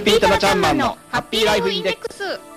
ピータナちゃんマンのハッピーライフインデックス。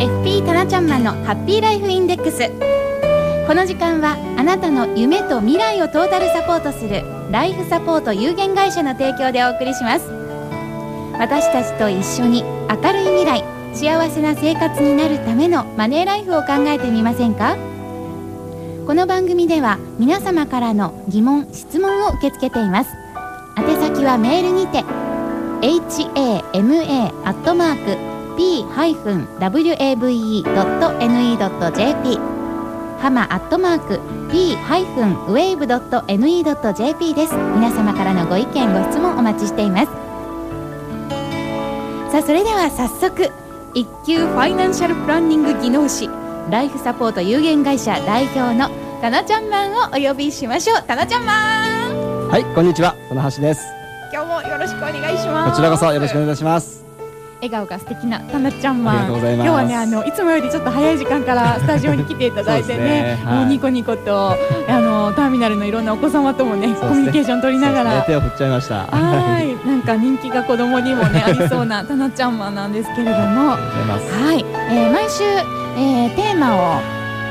FP タナちゃんマンのハッピーライフインデックス。この時間はあなたの夢と未来をトータルサポートするライフサポート有限会社の提供でお送りします。私たちと一緒に明るい未来幸せな生活になるためのマネーライフを考えてみませんか？この番組では皆様からの疑問質問を受け付けています。宛先はメールにて hama hama.p-wave.ne.jp ハマアットマーク p-wave.ne.jp です。皆様からのご意見ご質問お待ちしています。さあそれでは早速一級ファイナンシャルプランニング技能士ライフサポート有限会社代表のタナちゃんマンをお呼びしましょう。タナちゃんマン。はい、こんにちは、この橋です。今日もよろしくお願いします。こちらこそよろしくお願いします。笑顔が素敵なタナちゃんマン今日はねあのいつもよりちょっと早い時間からスタジオに来ていただいてねねはい。もうニコニコとあのターミナルのいろんなお子様ともねコミュニケーション取りながら、ね。手を振っちゃいました。はい。なんか人気が子供にもねありそうなタナちゃんマンなんですけれども。はい、えー毎週、えーテーマを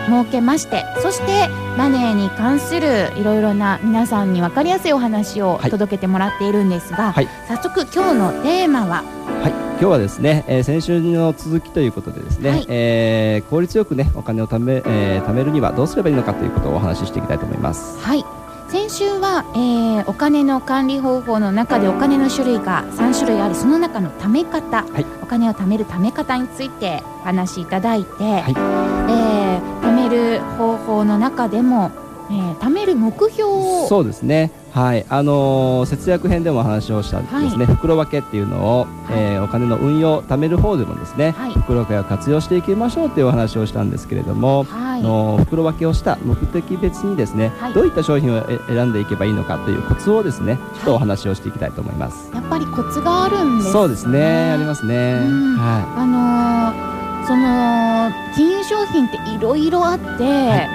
設けましてそしてマネーに関するいろいろな皆さんに分かりやすいお話をはい。届けてもらっているんですが、はい。早速今日のテーマははい、今日はですね、えー先週の続きということでですね、はい。えー効率よくねお金を貯め、えー貯めるにはどうすればいいのかということをお話ししていきたいと思います。はい。先週は、えーお金の管理方法の中でお金の種類が3種類あるその中の貯め方、はい。お金を貯める貯め方についてお話しいただいて、はい。えー貯める方法の中でも、えー貯める目標をそうですね。はい、あのー節約編でもお話をしたですね、袋分けっていうのを、えーお金の運用貯める方でもですね、はい。袋分けを活用していきましょうというお話をしたんですけれども、はい。あの袋分けをした目的別にですね、はい。どういった商品をえ選んでいけばいいのかというコツをですね、ちょっとお話をしていきたいと思います。やっぱりコツがあるんですそうですね、ありますね。うん。はあのーその金融商品っていろいろあって、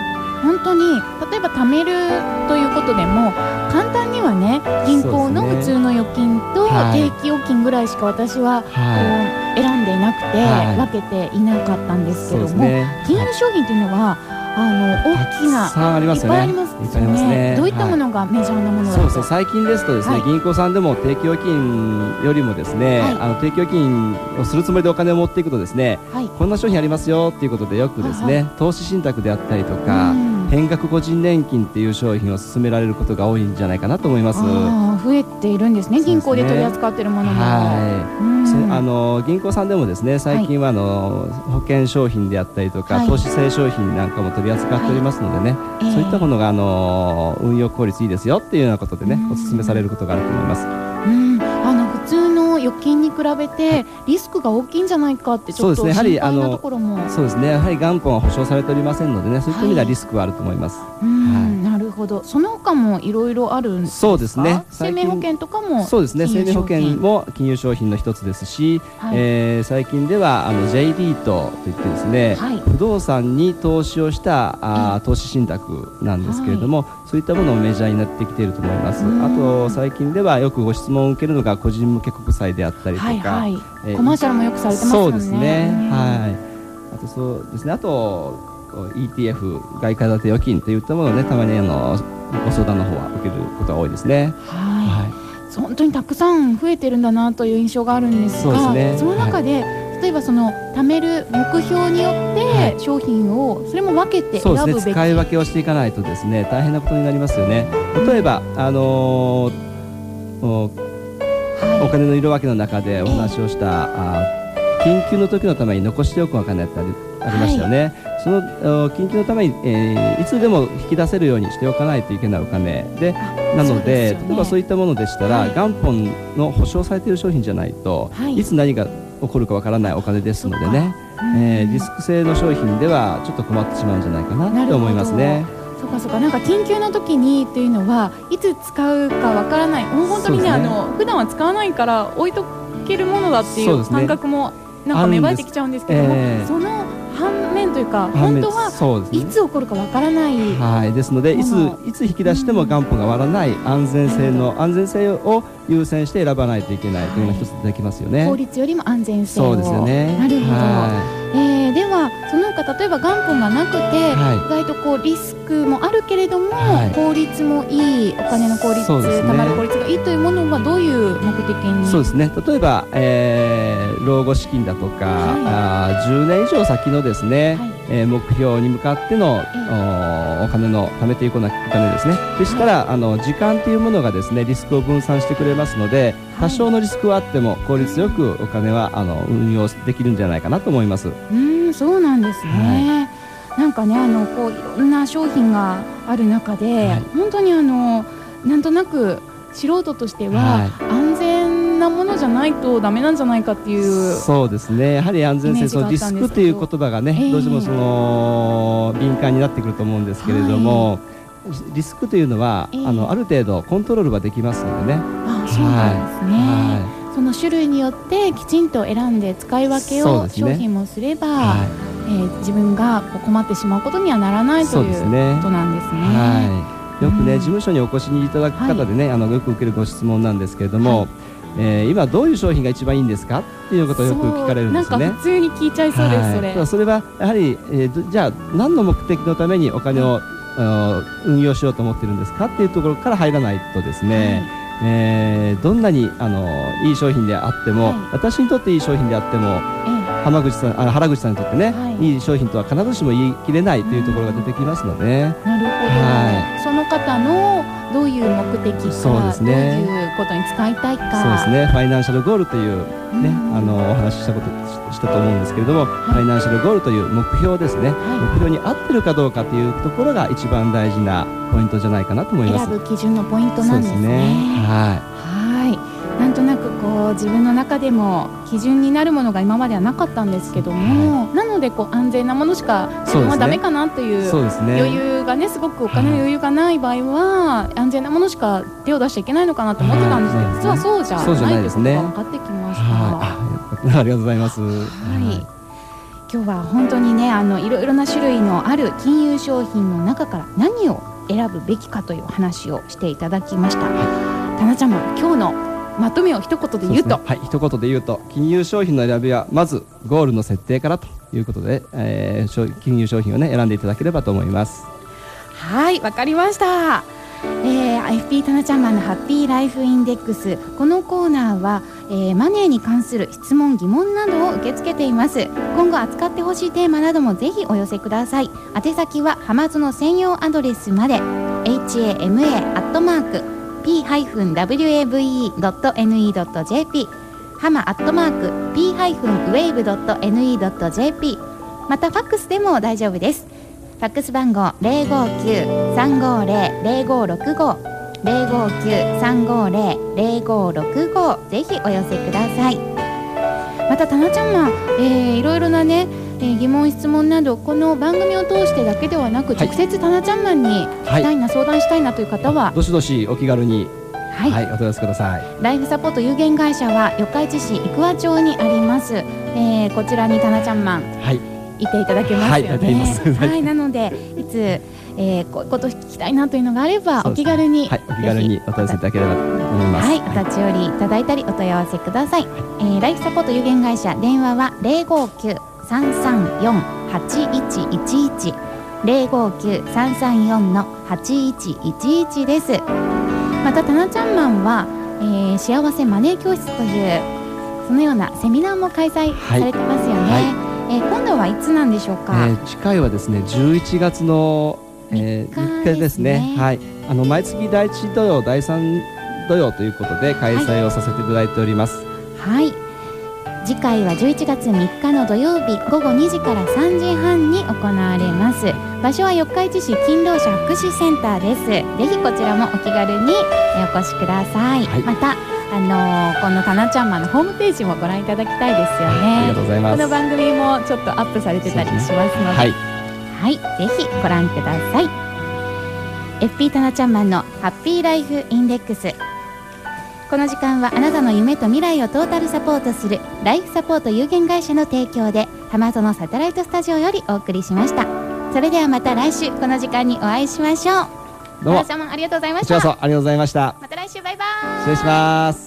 本当に例えば貯めることでも簡単にはね銀行の普通の預金とはい。定期預金ぐらいしか私は、い。はこう選んでいなくて、はい。分けていなかったんでい。すけども、ね。金融商品っていうのはあの大きなたくね。いっぱいありますいっぱいありますね。どういったもはのがメジャーなものだと、そうですね。最近ですとですね、はい。銀行さんでも定期預金よりもですね、はい。あの定期預金をするつもりでお金を持っていくとですねはい。こんな商品ありますよっていうことでよくですね、はい投資信託であったりとか、うん変額個人年金っていう商品を勧められることが多いんじゃないかなと思います。増えているんですね銀行で取り扱っているものも。はい。あの銀行さんでもですね最近はあの、保険商品であったりとか、はい。投資性商品なんかも取り扱っておりますのでね、えーそういったものがあの運用効率いいですよっていうようなことでね、うん。お勧めされることがあると思います。うん、あの普通の預金に比べてリスクが大きいんじゃないかってちょっとそうですね。やはりあの心配なところも、そうですね。やはり元本は保証されておりませんのでねそういった意味ではリスクはあると思います。うん。なるほど。その他もいろいろあるんですか？そうですね。生命保険とかもそうですね。生命保険も金融商品の一つですし、はい。えー最近ではあの J リートといってですね、はい。不動産に投資をしたあー投資信託なんですけれども、そういったものもメジャーになってきていると思います。うん。あと最近ではよくご質問を受けるのが個人向け国債であったりとか、はいはい。えーコマーシャルもよくされてますもんね。そうですね、はい。あとそうですね、あと ETF 外貨建て預金といったものをねたまにあのご相談の方は受けることが多いですね。はい、は本当にたくさん増えてるんだなという印象があるんですがね。の中で、例えばその貯める目標によって商品をそれも分けてい。そうですね、選ぶべき、使い分けをしていかないとですね大変なことになりますよね。例えばあのーおお金の色分けの中でお話をした、あー緊急の時のために残しておくお金だったりありましたよね、そのお緊急のために、えーいつでも引き出せるようにしておかないといけないお金。でなのでね。例えばそういったものでしたら、はい。元本の保証されている商品じゃないと、はい。い、つ何が起こるかわからないお金ですのでね、うんえーリスク性の商品ではちょっと困ってしまうんじゃないかな。と思いますね。そうかそうか。なんか緊急の時にっていうのはいつ使うかわからない。もう本当にねね。あの普段は使わないから置いとけるものだっていう感覚もなんか芽生えてきちゃうんですけども、あるんですその反面というか本当はそうですね。いつ起こるかわからない、はい、ですのでいついつ引き出しても元本が割らない安全性の安全性を優先して選ばないといけないというのが一つ出てきますよね。効率よりも安全性を。そうですよね。なるほど、はえーではその他例えば元本がなくて、は意外とこうリスクもあるけれども、はい。効率もいいお金の効率、ね。貯まる効率がいいというものはどういう目的に？そうですね。例えば、えー老後資金だとか、あー10年以上先のですね、はい。えー目標に向かっての、おお金の貯めていくようなお金ですね。でしたら、あの時間というものがですねリスクを分散してくれますので多少のリスクはあっても効率よくお金はあの運用できるんじゃないかなと思います。うーんそうなんですね、なんかねあのこういろんな商品がある中で、はい。本当にあのなんとなく素人としては、はい。安全なものじゃないとダメなんじゃないかっていうそうですね。やはり安全性そのリスクという言葉がね、ええ。どうしてもその敏感になってくると思うんですけれども、リスクというのは、ええ。あのある程度コントロールはできますのでね。あそうなんですね、はその種類によってきちんと選んで使い分けを商品もすれば、い。はえー自分が困ってしまうことにはならないということなんですね。いはい。よくね、うん。事務所にお越しいただく方でね、あのよく受けるご質問なんですけれども、えー今どういう商品が一番いいんですかっていうことをよく聞かれるんですよね。そうなんか。普通に聞いちゃいそうです、はい。それそれはやはり、えーどじゃあ何の目的のためにお金を、運用しようと思ってるんですかっていうところから入らないとですね、えーどんなにあのいい商品であっても、はい。私にとっていい商品であってもえ浜口さんあ原口さんにとってね、はい。い、い商品とは必ずしも言い切れないというところが出てきますので、えなるほど、はその方のどういう目的かそうですね。どういうことに使いたいか。そうですね。ファイナンシャルゴールというね、うん。あのお話ししたことししたと思うんですけれども、ファイナンシャルゴールという目標ですね、目標に合ってるかどうかというところが一番大事なポイントじゃないかなと思います。選ぶ基準のポイントなんですね。すね。ははい。なんとなくこう自分の中でも基準になるものが今まではなかったんですけども、なのでこう安全なものしか自分はダメかなといい、うそうですね。余裕がねすごくお金の余裕がない場合は安全なものしか手を出しちゃいけないのかなと思ってたんですけど、はい実はそうじゃないということないですね。が分かってきました。はい、あ りがとうございます。ははい。今日は本当にねあのいろいろな種類のある金融商品の中から何を選ぶべきかという話をしていただきました。タナちゃんも今日のまとめを一言で言うと。ね。はい、一言で言うと金融商品の選びはまずゴールの設定からということで、えー商金融商品をね選んでいただければと思います。はいわかりました、えー、FP タナちゃんマンのハッピーライフインデックスこのコーナーは、えーマネーに関する質問疑問などを受け付けています。今後扱ってほしいテーマなどもぜひお寄せください。宛先はハマゾの専用アドレスまで。hama.p-wave.ne.jp ハマ -p-wave.ne.jp またファックスでも大丈夫です。ファックス番号零五九三五零零五六五零五九三五零零五六五ぜひお寄せください。またタナちゃんマン、えー、いろいろなね、えー疑問質問などこの番組を通してだけではなく、はい。直接タナちゃんマンに聞きたいな、相談したいなという方はどしどしお気軽に、はい、はい、お問い合わせください。ライフサポート有限会社は四日市市生桑町にあります、えー、こちらにタナちゃんマン。はい、いていただけますよね。はいはい、なのでいつ、えー、こういうこと聞きたいなというのがあれば、お気軽に、はい、お気軽にお問い合わせいただければと思います。はい、お立ち寄りいただいたりお問い合わせください。えー、ライフサポート有限会社電話は零五九三三四八一一一零五九三三四の八一一一です。またタナちゃんマンは、えー、幸せマネー教室というそのようなセミナーも開催されてますよね。はいえー、今度はいつなんでしょうか？えー次回はですね11月の、えー、三日日程ですね。ねはい。あの毎月第1土曜第3土曜ということで開催をさせていただいております、はい。次回は11月3日の土曜日午後2時から3時半に行われます。場所は四日市市勤労者福祉センターです。ぜひこちらもお気軽にお越しください、はい。またあのーこのたなちゃんマンのホームページもご覧いただきたいですよありねがとうございますこの番組もちょっとアップされてたりしますのではいはい、ぜひご覧ください。FP タナちゃんマンのハッピーライフインデックス。この時間はあなたの夢と未来をトータルサポートするライフサポート有限会社の提供で浜園サテライトスタジオよりお送りしました。それではまた来週この時間にお会いしましょう。どうもありがとうございましたありがとうございましたまた来週バイバイ。失礼します